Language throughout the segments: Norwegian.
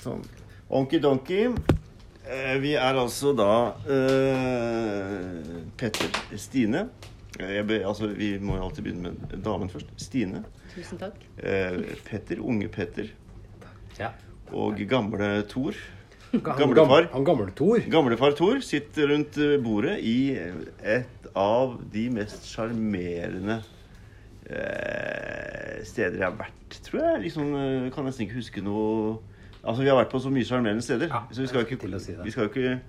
Sånn. Onky-donky. Eh, vi er altså da uh, Petter Stine. Eh, Jeg be, altså, vi må jo alltid begynne med damen først. Stine. Tusen takk. Uh, Petter, unge Petter. Ja. Og gamle Thor. Gamlefar. Han gamle Thor. Gamlefar Thor sitter rundt bordet i et av de mest sjarmerende uh, steder jeg har vært, tror jeg. Liksom, kan nesten ikke huske noe Altså, Vi har vært på så mye sjarmerende steder. Ja, så vi skal, ikke, si vi skal jo ikke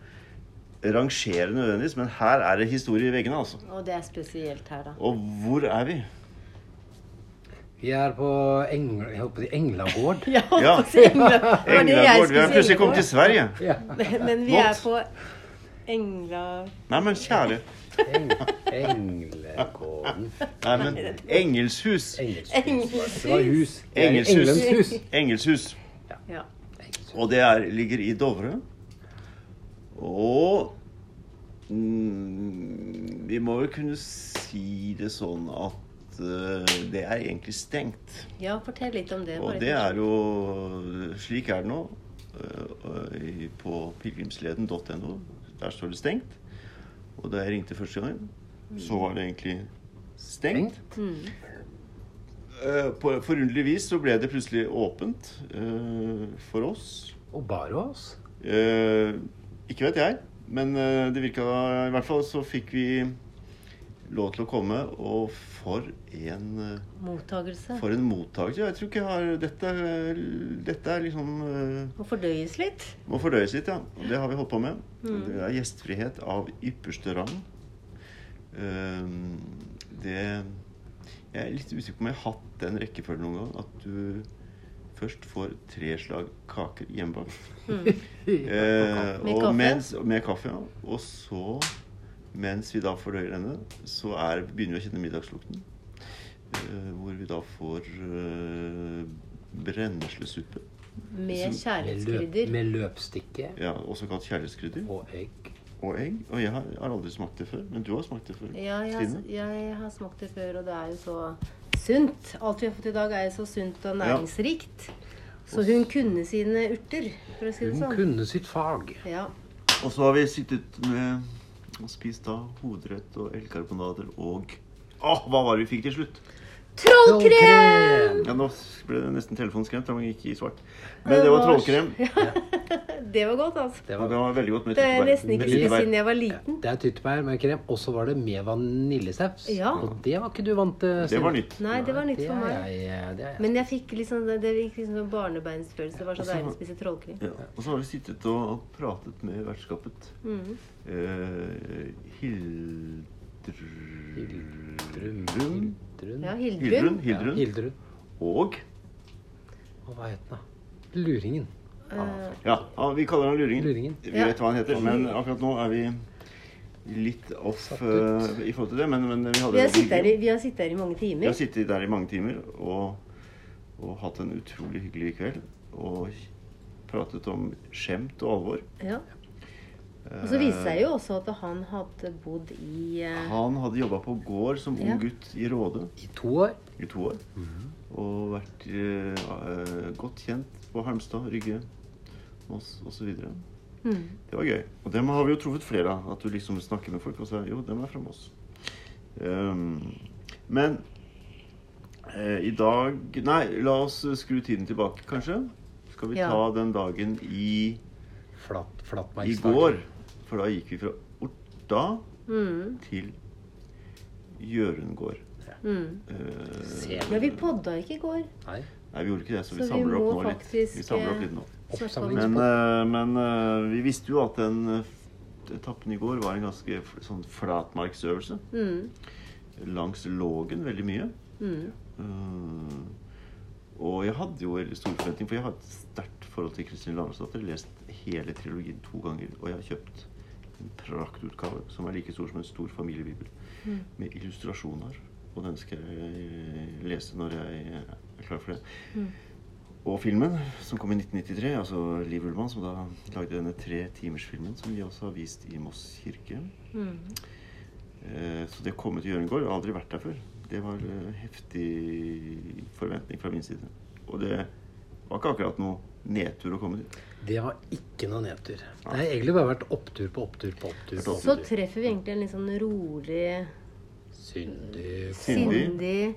rangere nødvendigvis, men her er det historie i veggene, altså. Og det er spesielt her, da. Og hvor er vi? Vi er på Engl... Jeg håper, på Englagård. Ja, Ja. Englagård. Vi har plutselig kommet til Sverige. Ja. Men, vi er på Engla... Nei, men kjære Eng, Englegården. Nei, men Engelshus. Engelshus. Det var hus. Engelshus. Englens. Engelshus. Ja. Og det er, ligger i Dovre. Og mm, Vi må vel kunne si det sånn at uh, det er egentlig stengt. ja, fortell litt om det. Og det er jo Slik er det nå. Uh, på pilegrimsleden.no. Der står det stengt. Og da jeg ringte første gang, så var det egentlig stengt. Eh, På forunderlig vis så ble det plutselig åpent eh, for oss. Og bare oss. Eh, ikke vet jeg, men eh, det virka I hvert fall så fikk vi lov til å komme, og for en eh, Mottagelse. For en mottagelse. Jeg tror ikke jeg har Dette, dette er liksom eh, Må fordøyes litt. Må fordøyes litt, ja. Og det har vi holdt på med. Det er gjestfrihet av ypperste rang. Eh, det Jeg er litt usikker på om jeg har hatt den rekkefølgen noen gang. At du først får tre slag kaker hjemmebakt. Eh, Med kaffe? Mens, med kaffe, ja. Og så, mens vi da fordøyer denne, så er, begynner vi å kjenne middagslukten. Eh, hvor vi da får eh, brenneslesuppe. Med Med, løp, kjærlighetskrydder. med løpstikke Ja, også kalt kjærlighetskrydder. og egg. Og egg. Og jeg har, aldri smakt det før. Men du har smakt det før. Ja, jeg, har- jeg har smakt det før, og det er jo så sunt. Alt vi har fått i dag, er jo så sunt og næringsrikt. Så hun kunne sine urter, for å si det Hun sånn. kunne sitt fag. Ja. Og så har vi sittet med og spist da hovedrett og elgkarbonader og Åh, hva var det vi fikk til slutt? Trollkrem! Ja, Nå ble det nesten telefonskremt. Den gikk i svart. Men det var trollkrem. Det var godt, altså. Det var, det var veldig godt med Det er nesten ikke siden jeg var liten. det er tyttebær med krem. Og så var det med vaniljesaus. Ja. Og det var ikke du vant til. Det var nytt. Nei, det var nytt for meg. jeg, er jeg. Men jeg fikk liksom, det gikk liksom sånn barnebeinsfølelse. Det var så deilig å spise trollkrem. Ja. Og så har vi sittet og, pratet med vertskapet. Mhm. Hildrum Hildrun Hildrun. Ja, Hildrun. Hildrun. Hildrun. Hildrun. Og Og hva het den, da? Luringen. Eh, Ja, ja, vi kaller han Luringen. Luringen. Vi Ja. vet hva han heter, men akkurat nå er vi litt off eh, i forhold til det. Men, men vi hadde vi, har sittet vi har sittet her i mange Vi har sittet der i mange timer og, og hatt en utrolig hyggelig kveld. Og pratet om skjemt og alvor. Ja. Og så viser det seg jo også at han hadde bodd i uh... Han hadde jobba på gård som ung Ja. gutt i Råde I to år. i to år. Og vært eh, godt kjent på Halmstad, Rygge, Moss osv. mm. Det var gøy. Og dem har vi jo truffet flere av. At du liksom snakker med folk og sier jo, dem er fra Moss. Um, men uh, i dag Nei, la oss skru tiden tilbake, kanskje. Skal vi Ja. ta den dagen i, Flatt, i går? For da gikk vi fra Orta Mm. til Gjøren Ja. Mm. Uh, Men vi podda ikke i går. Nei. nei, vi gjorde ikke det, så vi Så vi samler vi opp nå litt. faktisk, Vi samler opp eh, litt nå. Men, uh, men uh, vi visste jo at den eh, etappen i går var en ganske f- sånn flatmarksøvelse. Mm. Langs Lågen veldig mye. Mm. Eh, og jeg hadde jo veldig stor forventning, for jeg har et sterkt forhold til Kristin Lavransdatter. Lest hele trilogien to ganger, og jeg har kjøpt en praktutgave som er like stor som en stor familiebibel, Mm. med illustrasjoner. Og den skal jeg lese når jeg er klar for det. Mm. Og filmen, som kom i 1993, altså Liv Ullmann, som da lagde denne tre timers-filmen, som vi også har vist i Moss kirke. Mm. Eh, Så det å komme til Hjørungård jeg har aldri vært der før. Det var eh, heftig forventning fra min side. Og det var ikke akkurat noe nedtur å komme dit. Det var ikke noe nedtur. Det har egentlig bare vært opptur på opptur på opptur. på Så treffer vi egentlig en litt sånn rolig, Syndig Syndig. sindig,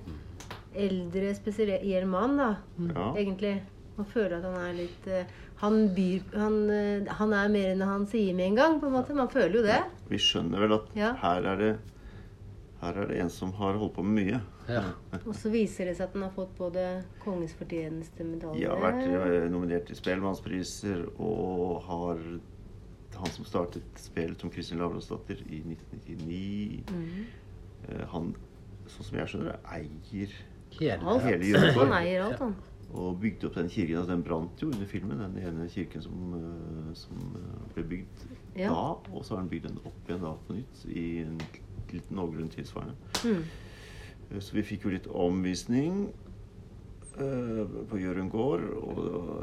eldre, spesiell mann, da. Ja. Egentlig. Man føler at han er litt eh, han, byr, han, eh, han er mer enn han sier med en gang, på en måte. Man føler jo det. Vi skjønner vel at Ja. her, er det, her er det en som har holdt på med mye. Ja. Og så viser det seg at han har fått både Kongens fortjenestemedalje Ja, vært eh, nominert til Spellemannspriser og har han som startet spelet som Kristin Lavransdatter i 1999 Mm. eh, Han, sånn som jeg skjønner det, eier Hele Alt. hele Gjøvik. Han eier alt, han. og bygde opp den kirken. Altså, den brant jo under filmen, den ene kirken som, eh, som ble bygd Ja. da. Og så har han bygd den opp igjen da på nytt i en litt noenlunde tilsvarende. Mm. Eh, Så vi fikk jo litt omvisning eh, på Jørund gård. Og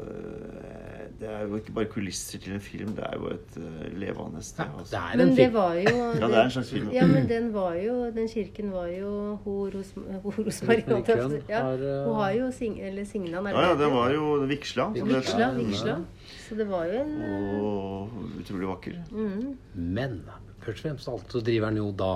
eh, det er jo ikke bare kulisser til en film, det er jo et levende sted. Altså. det er Men det var jo Ja, det er en slags film. Ja, men den var jo Den kirken var jo Ho Ros- Ho Rosmarie holdt jeg på å si. Ja, Hun har jo sing, Eller Signan, Ja, ja, det var jo Vigsla. som det. Vigsla. Vigsla. Så det var jo en Og utrolig vakker. mm, Men først og fremst alt så driver han jo da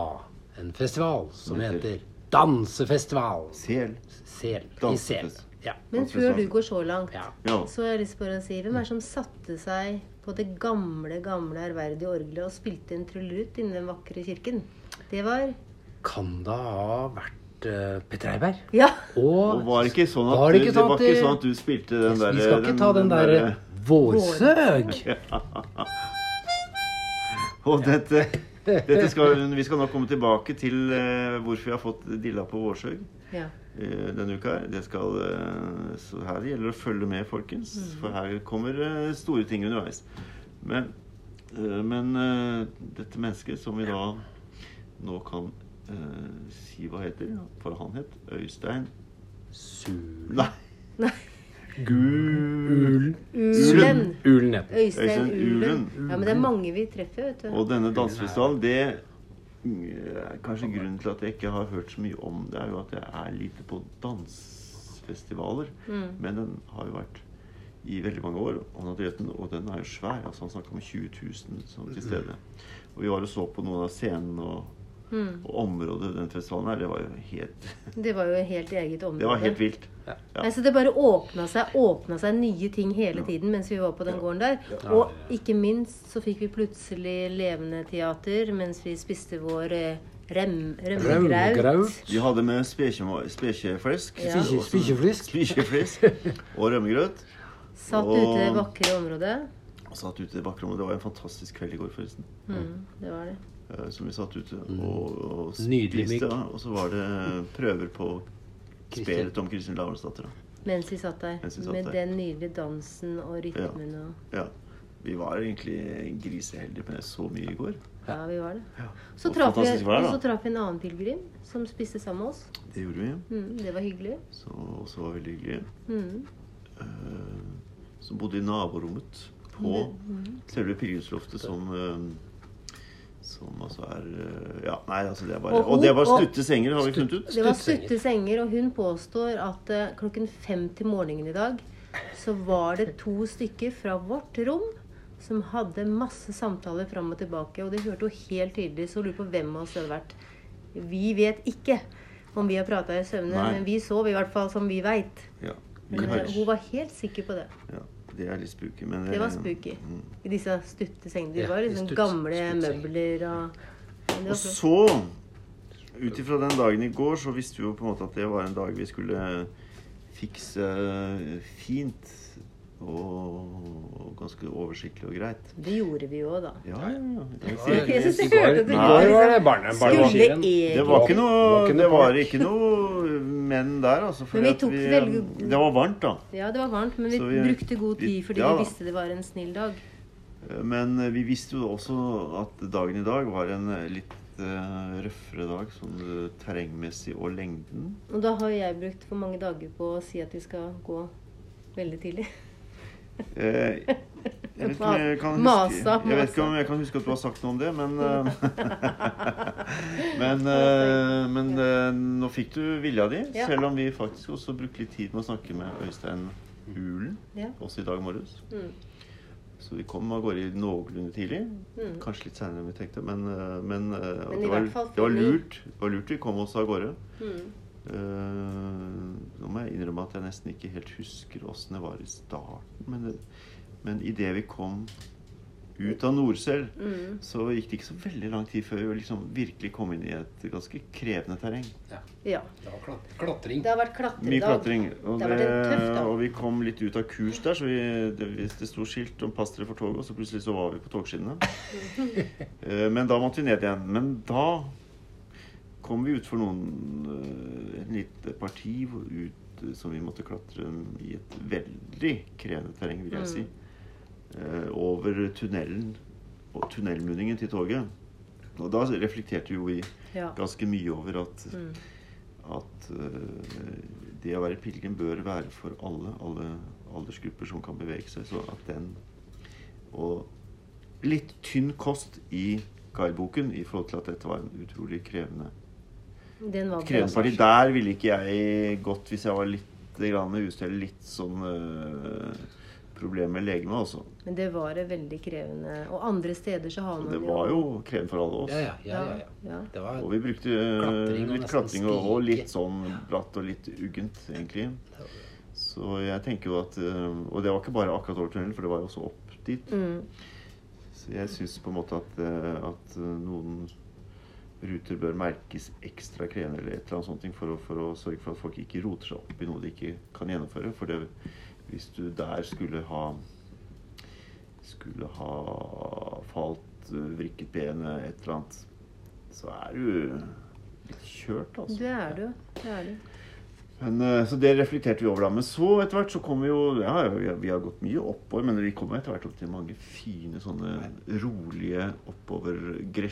en festival som Heter- heter Dansefestival. Sel. Sel. I Sel. Ja. Men før du går så langt, ja. Ja. så har jeg lyst til å si Hvem er det som satte seg på det gamle, gamle ærverdige orgelet og spilte en trullerut inni den vakre kirken? Det var Kan det ha vært eh, Petter Eiberg. Ja! Og Og var det ikke sånn at, det ikke sånn at ikke du- sånn at du spilte den derre Vi skal ikke ta den der Vårsøg. Og dette, dette skal, Vi skal nå komme tilbake til eh, hvorfor vi har fått dilla på Vårsøg ja. eh, denne uka. her. Det skal, eh, så her gjelder det å følge med, folkens. For her kommer eh, store ting underveis. Men, eh, men eh, dette mennesket som vi da nå kan si hva heter, for han het Øystein Sule. Nei. Nei. Gul... Ulen. Ulen heter Øystein Øystein Ulen. Ja, men det er mange vi treffer, vet du. Og denne dansefestivalen, det er kanskje grunnen til at jeg ikke har hørt så mye om det, er jo at jeg er lite på dansfestivaler. Mm. Men den har jo vært i veldig mange år, og den, og den er jo svær. altså Han snakker om 20 000 som til stede. Og vi var og så på noen av scenene, og, Mm. og området den festivalen her, det var jo helt Det var jo helt eget område. Det var helt vilt. Ja. Ja. så det bare åpna seg, åpna seg nye ting hele tiden mens vi var på den gården der. Og ikke minst så fikk vi plutselig levende teater mens vi spiste vår eh, rem, rømmegraut. De hadde med spekje- spekjeflesk Ja. Spikjeflesk og rømmegrøt. Satt Og- ute i det vakre området. Satt ute i bakrommet. Det var en fantastisk kveld i går, forresten. Mm, det var det. Eh, Som vi satt ute og, og Mm. Spiste. Og så var det prøver på spelet om Kristin Lavransdatter. da. Mens vi satt der. Vi satt med der. den nydelige dansen og rytmen og Ja. Vi var egentlig griseheldige med så mye i går. Ja, vi var det. Ja. Så Og traff vi, og så traff vi en annen pilegrim som spiste sammen med oss. Det gjorde vi. Mm, det var hyggelig. Så også var veldig hyggelig. Mm. Eh, som bodde i naborommet på Mm. selve pilegrimsloftet som eh, som altså er eh, Ja, nei, altså det er bare Og Og det var stutte senger, har vi funnet ut. Det var stutte senger, og hun påstår at eh, klokken fem til morgenen i dag så var det to stykker fra vårt rom som hadde masse samtaler fram og tilbake. Og det hørte hun helt tydelig, så lurer på hvem av oss det hadde vært. Vi vet ikke om vi har prata i søvne, men vi sov i hvert fall som vi veit. Ja, eh, hun var helt sikker på det. ja, det er litt spooky, men Det var eh, spooky. mm. I disse stutte sengene. De Ja, var liksom stutt- gamle møbler og Og så, ut ifra den dagen i går, så visste vi jo på en måte at det var en dag vi skulle fikse fint og ganske oversiktlig og greit. Det gjorde vi jo, da. Ja, ja, ja. Jeg var- Jeg hørte det. var det barne, Skulle egentlig Det var ikke noe, Det var ikke noe menn der, altså. For veldig- Det var varmt, da. Ja, det var varmt, men vi, vi- brukte god tid fordi ja vi visste det var en snill dag. Men eh, vi visste jo også at dagen i dag var en eh, litt eh, røffere dag, sånn eh, terrengmessig og lengden. Og da har jeg brukt for mange dager på å si at vi skal gå veldig tidlig. Eh, jeg, vet ikke om jeg, kan huske, jeg vet ikke om jeg kan huske at du har sagt noe om det, men eh, Men, eh, men nå fikk du vilja di, selv om vi faktisk også brukte litt tid med å snakke med Øystein Hulen, også i dag morges. Mm. Så vi kom av gårde noenlunde tidlig. Mm. Kanskje litt seinere enn vi tenkte, men, men, Men det, var, det var lurt. Det var lurt vi kom oss av gårde. Mm. Eh, nå må jeg innrømme at jeg nesten ikke helt husker åssen det var i starten. Men, det, men idet vi kom ut av Nordsel, Mm. så gikk det ikke så veldig lang tid før vi liksom virkelig kom inn i et ganske krevende terreng. Ja. Ja. Det var klat klatring. Det har vært Mye klatring. Og, Det tøff dag. og vi kom litt ut av kurs der, så vi, det, det sto skilt om 'pass dere for toget', og så plutselig så var vi på togskinnene. Eh, Men da måtte vi ned igjen. Men da kom vi utfor noen eh, En lite parti ut, eh, som vi måtte klatre i et veldig krevende terreng, vil jeg Mm. si. Eh, Over tunnelen og tunnelmunningen til toget. Og da reflekterte jo vi Ja. ganske mye over at Mm. at det å være pilegrim bør være for alle, alle aldersgrupper som kan bevege seg. Så at den Og litt tynn kost i guideboken i forhold til at dette var en utrolig krevende Den krevende parti. Der ville ikke jeg gått hvis jeg var litt grann ustell, litt sånn øh, problem med legemet, altså. Men det var det veldig krevende. Og andre steder så har man det var jo krevende for alle oss. Ja, ja, ja. ja, ja. Det Og vi brukte Klatring litt klatring og, og litt sånn bratt og litt uggent, egentlig. Så jeg tenker jo at eh, Og det var ikke bare akkurat over tunnelen, for det var jo også opp dit. Mm. Så jeg syns på en måte at, eh, at eh, noen ruter bør merkes ekstra krevende eller et eller annet sånt for å, for å sørge for at folk ikke roter seg opp i noe de ikke kan gjennomføre. For det, hvis du der skulle ha skulle ha falt, eh, vrikket benet, et eller annet, så er du litt kjørt, altså. Det er du. Det er du. Men, eh, så det reflekterte vi over da. Men så etter hvert så kom vi jo ja, vi har, vi har gått mye oppover, men vi kom etter hvert opp til mange fine sånne rolige oppover Det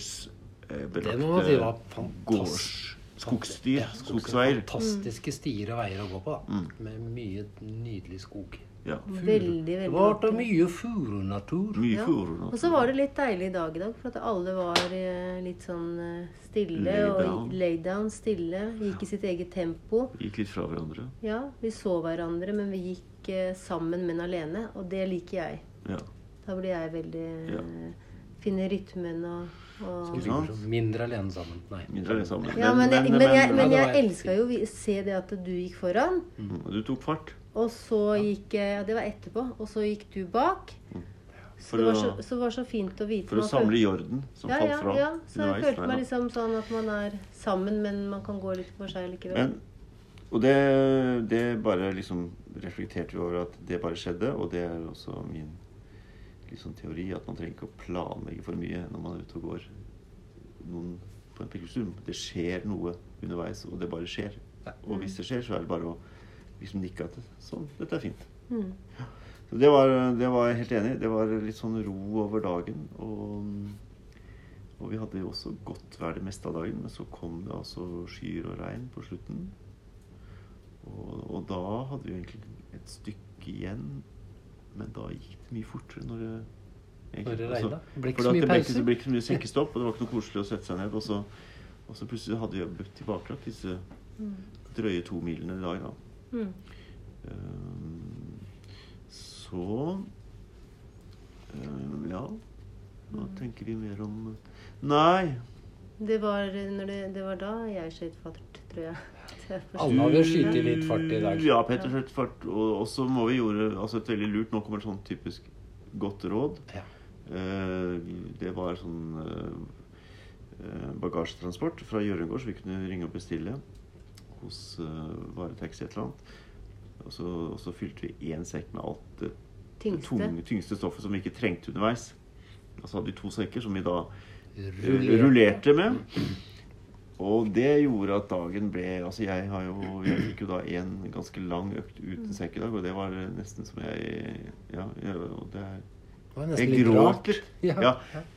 må si var gårds... Skogsstier. Ja, Skogsveier. Fantastiske stier og veier å gå på, da. Mm. Med mye nydelig skog. Ja. Veldig, veldig var da mye furunatur. Mye Ja. furu. Og så var det litt deilig i dag i dag, for at alle var eh, litt sånn eh, stille. Lay og down. lay down, stille. Gikk i sitt eget tempo. Gikk litt fra hverandre. Ja, vi så hverandre, men vi gikk eh, sammen, men alene. Og det liker jeg. Ja. Da blir jeg veldig Ja. Finner Finne rytmen og, og Ikke? Mindre alene sammen. Nei. Mindre alene sammen. Ja, men, men, men, jeg, men Ja, jeg elska jo å se det at du gikk foran, Mm, Du tok fart. og så gikk eh, Ja, det var etterpå. Og så gikk du bak. Så det var å- så, så det var så fint å vite. For å samle jorden som ja, falt fra ja, så jeg følte meg liksom sånn at man er sammen, men man kan gå litt for seg likevel. Men, og det, det bare liksom reflekterte vi over at det bare skjedde, og det er også min liksom, teori at man trenger ikke å planlegge for mye når man er ute og går noen på en pilegrimstur. Det skjer noe underveis, og det bare skjer. Og hvis det skjer, så er det bare å liksom nikke at sånn, dette er fint. Mm. Så det var, det var jeg helt enig i. Det var litt sånn ro over dagen. Og, og vi hadde jo også godt vær det meste av dagen, men så kom det altså skyer og regn på slutten. Og, og da hadde vi egentlig et stykke igjen, men da gikk det mye fortere når det Når det altså, ble ikke så mye det ble ikke, pause? det ble ikke så mye senkestopp, og det var ikke noe koselig å sette seg ned. Og så, og så plutselig hadde vi blitt tilbakelagt disse drøye to milene i dag, da. Mm. Um, så um, Ja. Hva tenker vi mer om Nei. Det, var, når det, det var da jeg skøyt fart, tror jeg. Alle har jo skutt i litt fart i dag. Ja, Petter skjøt fart. Og så må vi gjøre altså et veldig lurt Nå kommer et sånn typisk godt råd. Ja. Eh, det var sånn eh, eh, bagasjetransport fra Hjørungård, så vi kunne ringe og bestille hos uh, Varetaxi et eller annet. Og så, og så fylte vi én sekk med alt det Tyngste. tunge, tyngste stoffet som vi ikke trengte underveis. Og så hadde vi to sekker som vi da eh, Rullerte. rullerte med. Og det gjorde at dagen ble Altså, jeg har jo Jeg fikk jo da en ganske lang økt uten sekk i dag, og det var nesten som jeg Ja, og det er jeg gråt litt. Ja. Ja.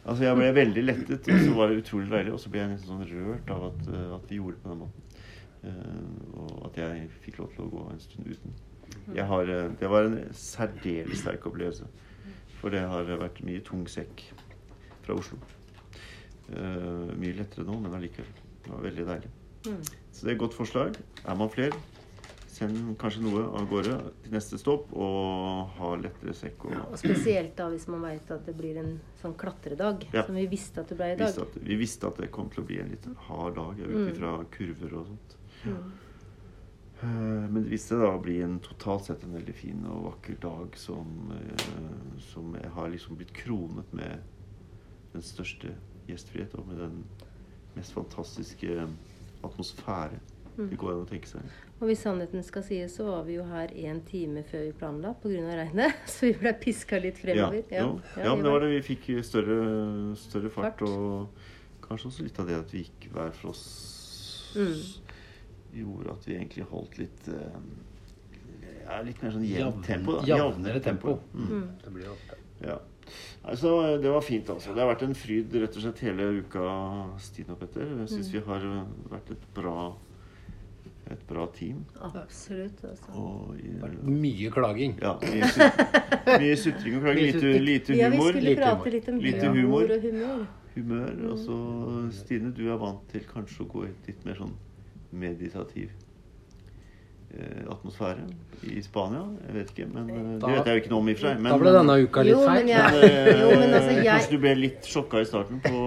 Altså, jeg ble veldig lettet, og så var det utrolig deilig. Og så ble jeg nesten sånn rørt av at, eh, at de gjorde det på den måten. Eh, og at jeg fikk lov til å gå en stund uten. Jeg har, eh, det var en særdeles sterk opplevelse. For det har vært mye tung sekk fra Oslo. Mye lettere nå, men allikevel. Det var veldig deilig. Mm. Så det er et godt forslag. Er man flere, send kanskje noe av gårde til neste stopp, og ha lettere sekk. Og, Og spesielt da hvis man veit at det blir en sånn klatredag, Ja. som vi visste at det ble i dag. visste at, vi visste at det kom til å bli en litt hard dag ut Mm. ifra kurver og sånt. Mm. Eh, Men det viste da å bli en totalt sett en veldig fin og vakker dag som, eh, som har liksom blitt kronet med den største gjestfrihet og med den mest fantastiske atmosfære Mm. det går an å tenke seg. Og hvis sannheten skal sies, så var vi jo her en time før vi planla pga. regnet. Så vi ble piska litt fremover. Ja, ja. ja, ja men det var det vi fikk større, større fart, Fart. og kanskje også litt av det at vi gikk hver for oss Mm. gjorde at vi egentlig holdt litt eh, ja, Litt mer sånn jevnt tempo. da. Jevnere tempo. Mm. Mm. Det blir ofte. Ja. Altså, det var fint, altså. Det har vært en fryd rett og slett hele uka, Stine og Petter. Jeg syns vi har eh, vært et bra, et bra team. Absolutt. Altså. Og ja, Mye klaging. ja, mye, sut- mye sutring og klaging. Lite, Lite, humor. Ja, vi skulle prate litt om Lite humor humor. og humør. humør. Og så, Stine, du er vant til kanskje å gå litt mer sånn meditativ eh, atmosfære i Spania. Jeg vet ikke, men da, det vet jeg jo ikke noe om i og for seg. Men, da ble denne uka litt Jo, men feil. jeg- men, eh, Jo, men altså, jeg- Kanskje du ble litt sjokka i starten på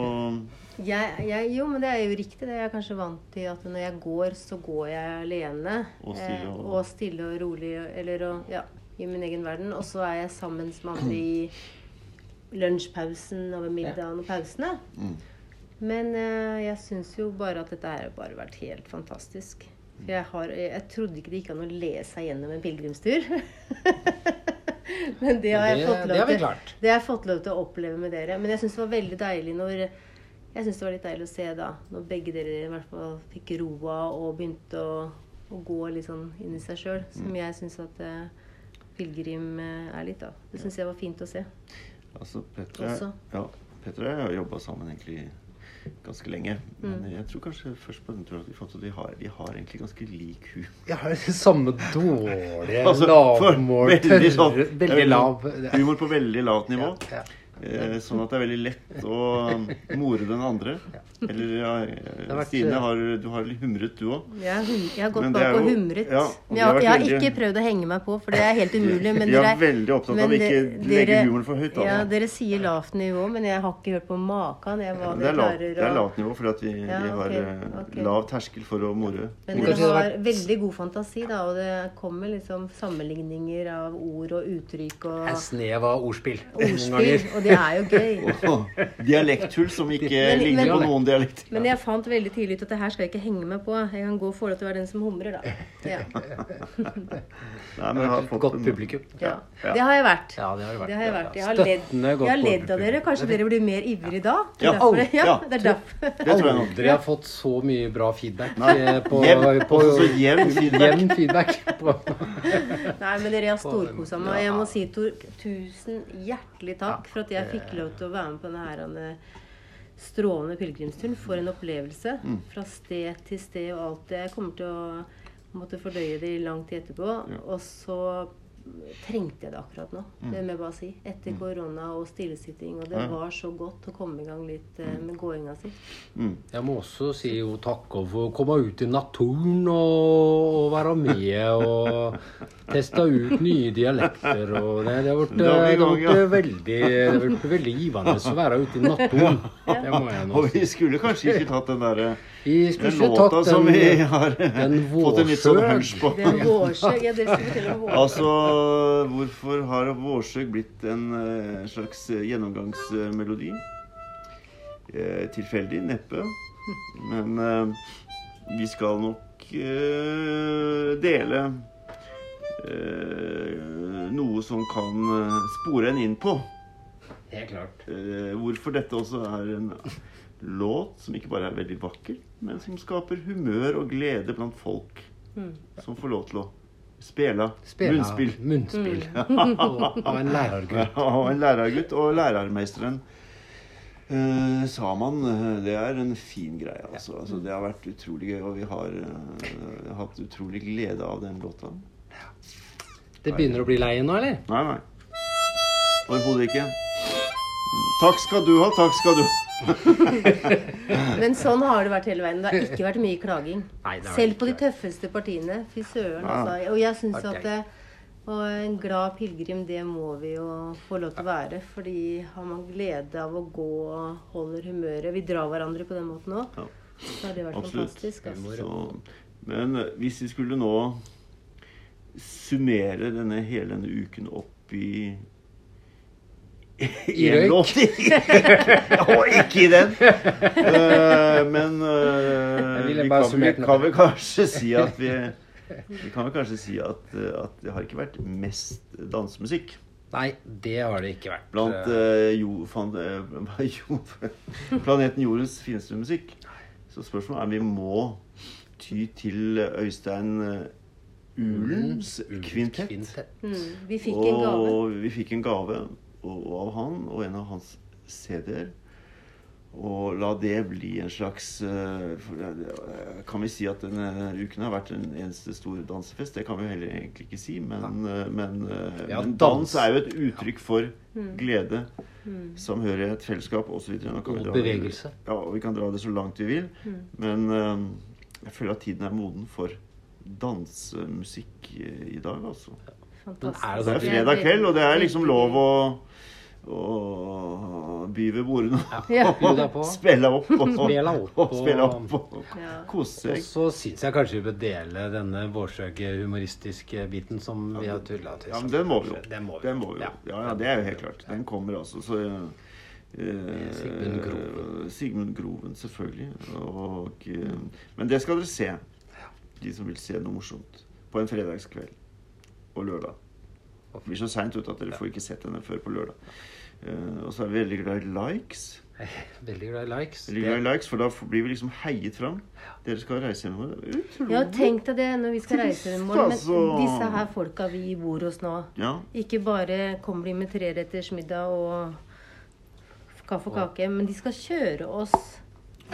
Jeg, jeg, jo, men det er jo riktig. det. Jeg er kanskje vant til at når jeg går, så går jeg alene. Og stille og- eh, og stille og rolig. Eller og, ja, i min egen verden. Og så er jeg sammen med andre i lunsjpausen og ved middagen og pausene. Mm. Men eh, jeg syns jo bare at dette har bare vært helt fantastisk. For jeg, har, jeg trodde ikke det gikk an å lese seg gjennom en pilegrimstur. Men det har jeg Det- fått det lov har til. Det har jeg fått lov til å oppleve med dere. Men jeg syns det var veldig deilig når Jeg syns det var litt deilig å se da når begge dere i hvert fall fikk roa og begynte å, å gå litt sånn inn i seg sjøl. Mm. Som jeg syns at eh, pilegrim eh, er litt, da. Det syns jeg var fint å se. Altså, Petra, Også. ja, Petra og jeg har jobba sammen egentlig ganske lenge. Men Mm. jeg tror kanskje først på den turen at vi fant ut at vi har, vi har egentlig ganske lik humor. Jeg har samme dårlige Altså, lavmål, veldig sånn- tørre er Veldig lav. Humor på veldig lavt nivå. Ja. Eh, sånn at det er veldig lett å um, more den andre. Eller ja, eh, vært, Stine, eh, har, du har litt humret du òg. Jeg har, jeg har gått bak er og humret. ja, og jeg, jeg har veldig- ikke prøvd å henge meg på, for det er helt umulig. Men Vi er dere- veldig opptatt av å ikke legge humoren for høyt. Da. Ja, dere sier lavt nivå, men jeg har ikke hørt på maken. Jeg, det, er lavt, det er lavt nivå, fordi at vi, Ja, vi har okay, eh, lav terskel for å more. Men dere har veldig god fantasi, da, og det kommer liksom sammenligninger av ord og uttrykk og En snev av ordspill. ordspill, og det er jo gøy. Dialekthull som ikke Men- ligner men- på noen dialekter. Men jeg fant veldig tidlig ut at det her skal jeg ikke henge meg på. Jeg kan gå og få lov til å være den som humrer, da. Ja. Nei, men jeg har fått Godt publikum. ja. Ja. Det har jeg vært. Ja, det har det vært. Det har jeg vært. Jeg har ledd, Støttende godt jeg har ledd av dere. Kanskje dere blir mer ivrige da? Det Ja. derfor det- Ja. ja, det er derfor. Det tror jeg nok. Aldri har fått så mye bra feedback Nei, eh, på, jevn- på så jevn feedback. jevn feedback på, Nei, men dere har storkosa meg. Jeg må si Tor, tusen hjertelig takk for at jeg fikk lov til å være med på denne her, strålende pilegrimsturen. For en opplevelse. Mm. Fra sted til sted og alt det. Jeg kommer til å måtte fordøye det i lang tid etterpå. Ja. Og så trengte jeg det akkurat nå. Mm. Det må jeg bare si. Etter korona og stillesitting. Og det Ja. var så godt å komme i gang litt eh, med gåinga si. Mm. Jeg må også si jo takk for å komme ut i naturen og, og være med og teste ut nye dialekter. Og det, det har vært, Da det har gang, vært ja. veldig, det har vært veldig givende å være ute i naturen. Det må jeg nå Og vi skulle kanskje ikke tatt den derre Vi den skulle ikke låta den, som vi har den fått en litt sånn hunch på. Det er vårsøg. Ja, dere skulle fortelle om vårsøg. Altså, hvorfor har Vårsøg blitt en eh, slags gjennomgangsmelodi? Eh, tilfeldig? Neppe. Men eh, vi skal nok eh, dele eh, noe som kan spore en inn på. Helt klart. Eh, hvorfor dette også er en låt som ikke bare er veldig vakker, men som skaper humør og glede blant folk Mm. som får lov til å spille Spela munnspill. munnspill. Mm. Og, en lærergutt. Og en lærergutt og lærermeisteren eh, sa man. det er en fin greie. Altså. altså. Det har vært utrolig gøy, og vi har eh, hatt utrolig glede av den låta. Det begynner å bli leie nå, eller? Nei, nei. Overhodet ikke. Takk skal du ha, takk skal du ha. Men sånn har det vært hele veien. Det har ikke vært mye klaging. Nei, Selv på de tøffeste partiene. Fy søren, Ja. altså. Og jeg syns okay. at det, og en glad pilegrim, det må vi jo få lov til å være. Fordi har man glede av å gå og holder humøret Vi drar hverandre på den måten òg. Ja. Så har det vært Absolutt. fantastisk. Altså. Så, men eh, hvis vi skulle nå summere denne hele denne uken opp i I røyk. Og ikke i den. Uh, men uh, vi, kan, vi kan vel kanskje si at vi Vi kan vel kanskje si at, eh, at det har ikke vært mest dansemusikk. Nei, det har det ikke vært. Blant eh, jo, fan, jo, planeten Jordens fineste musikk. Så spørsmålet er om vi må ty til Øystein Ulens kvintett. Mm. Vi fikk en gave. Og vi fikk en gave og, og av han og en av hans CD-er. Og la det bli en slags eh, det- Kan vi si at denne uken har vært en eneste stor dansefest? Det kan vi heller egentlig ikke si. Men, eh, men, eh, Ja, men dans. er jo et uttrykk for glede, samhørighet, fellesskap osv. Og bevegelse. Ja, og vi kan dra det så langt vi vil. Men eh, jeg føler at tiden er moden for dansemusikk eh, i dag, altså. Fantastisk. er det Det er sånn- fredag kveld, og det er liksom lov å, å by ved bordene Ja. og spille opp og, og, spille opp og Ja. kose Og så syns jeg kanskje vi bør dele denne vårsøke humoristiske biten som vi har tulla til. Ja, men den må vi jo. Den må vi. Den må vi jo. Ja, ja, det er jo helt klart. Den kommer altså. Så eh, Sigmund Groven. Sigmund Groven, selvfølgelig. Og, eh, men det skal dere se, de som vil se noe morsomt, på en fredagskveld og lørdag. Det blir så seint at dere får ikke sett henne før på lørdag. Uh, og så er vi veldig glad i likes. Veldig glad i likes. Veldig glad i likes, For da blir vi liksom heiet fram. Dere skal reise hjem. Er Utrolig. Ja, tenk deg det når vi skal reise hjem. Men altså. disse her folka vi bor hos nå Ja. Ikke bare kommer de med treretters middag og kaffe og kake, men de skal kjøre oss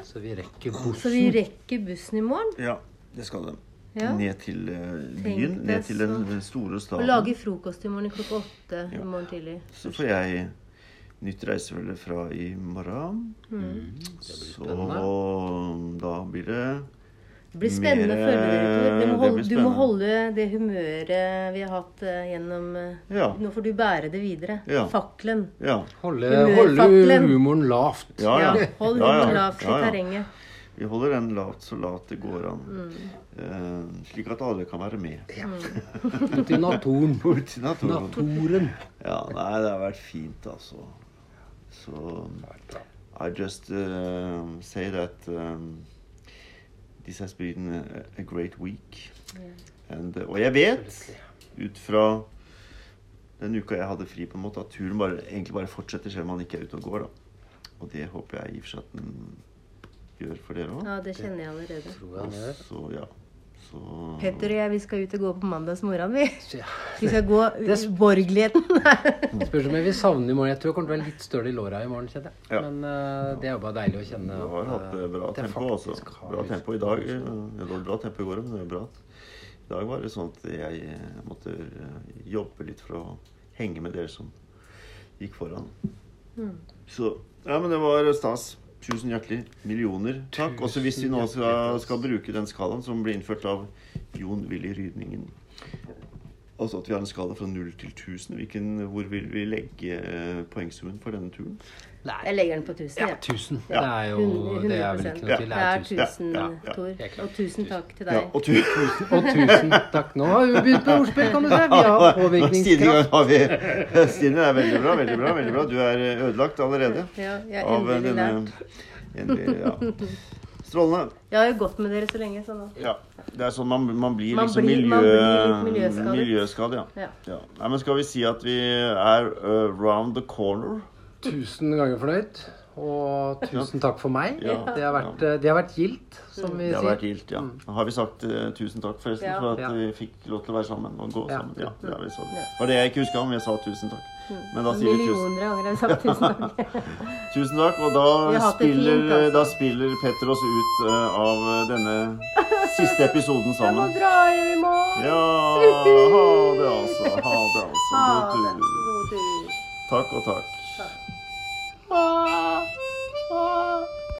Så vi rekker bussen. så vi rekker bussen i morgen. ja, det skal de. Ja. Ned til eh, byen. Ned til den store staden. Og lage frokost i morgen klokka åtte Ja. i morgen tidlig. Så får jeg nytt reisefølge fra i morgen. Mm. Så da blir det Det blir spennende å følge dere, utover. Du må, holde, det humøret vi har hatt eh, gjennom eh, Ja. Nå får du bære det videre. Ja. Fakkelen. Ja. Holde, holde humoren lavt. Ja, ja. Ja, hold Ja, ja. humoren lavt i Ja, ja. terrenget. Vi holder den lavt så lavt det går an. Mm. Eh, slik at alle kan være med. Ut i naturen. Ut i naturen. Naturen. Ja, nei, det har vært fint, altså. Så I just uh, say that um, this has been a, a great week. And, uh, og jeg vet, ut fra den uka jeg hadde fri, på en måte, at turen bare, egentlig bare fortsetter selv om man ikke er ute og går. da. Og det håper jeg i og for seg at den gjør for dere òg. Ja, det kjenner jeg allerede. Tror jeg han gjør. Så ja. Så Petter og jeg vi skal ut og gå på mandagsmorgen. Vi Ja. Vi skal gå Det- borgerligheten. Spørs om jeg vil savne i morgen. Jeg tror jeg kommer til å være litt støl i låra i morgen. kjenner jeg. Ja. Men uh, det er jo bare deilig å kjenne. Du har hatt eh, bra det tempo, altså. Bra tempo i dag. det. eh, var bra tempo i går, men det er bra. I dag var det sånn at jeg eh, måtte eh, jobbe litt for å henge med dere som gikk foran. Mm. Så Ja, men det var stas. Tusen hjertelig. Millioner takk. Også hvis vi nå skal, skal bruke den skalaen som ble innført av Jon Willy Rydningen. Altså at vi har en skala fra 0 til 1000. Hvilken, hvor vil vi legge eh, poengsummen for denne turen? Nei. Jeg legger den på 1000. ja, jeg. 1000. Ja. Det er jo Hundre- Det er vel ikke noe til. Det er 1000. 1000, Ja, ja. Tor. Og tusen takk til Ja, deg. og tusen, Og tusen takk. Nå har vi begynt på ordspill, kan du se. Vi har påvirkningskraft. Stine. Er veldig bra, veldig bra. veldig bra. Du er ødelagt allerede. Ja, jeg har av endelig denne lært. endelig, ja. Strålende. Jeg har jo gått med dere så lenge, så nå Ja. Det er sånn man, man blir Man liksom blir- miljø, blir miljøskadet. miljøskadet. Ja. Ja. Ja. Nei, men skal vi si at vi er uh, round the corner? Tusen ganger fornøyd. Og tusen takk for meg. Ja. Det har vært, ja. det har vært gildt, som vi Det har sier. vært gildt, ja. Har vi sagt uh, tusen takk forresten Ja. for at Ja. vi fikk lov til å være sammen og gå Ja. sammen? Ja, det har vi sagt. Det var det jeg ikke huska om jeg sa tusen takk. Men da sier vi tusen, Millioner ganger har vi sagt tusen takk. tusen takk, og da spiller, fint, altså. da spiller Petter oss ut uh, av denne siste episoden sammen. Jeg må dra hjem i morgen. Ja, ha det altså. Ha det altså. God tur. God tur. Takk og takk. 啊啊。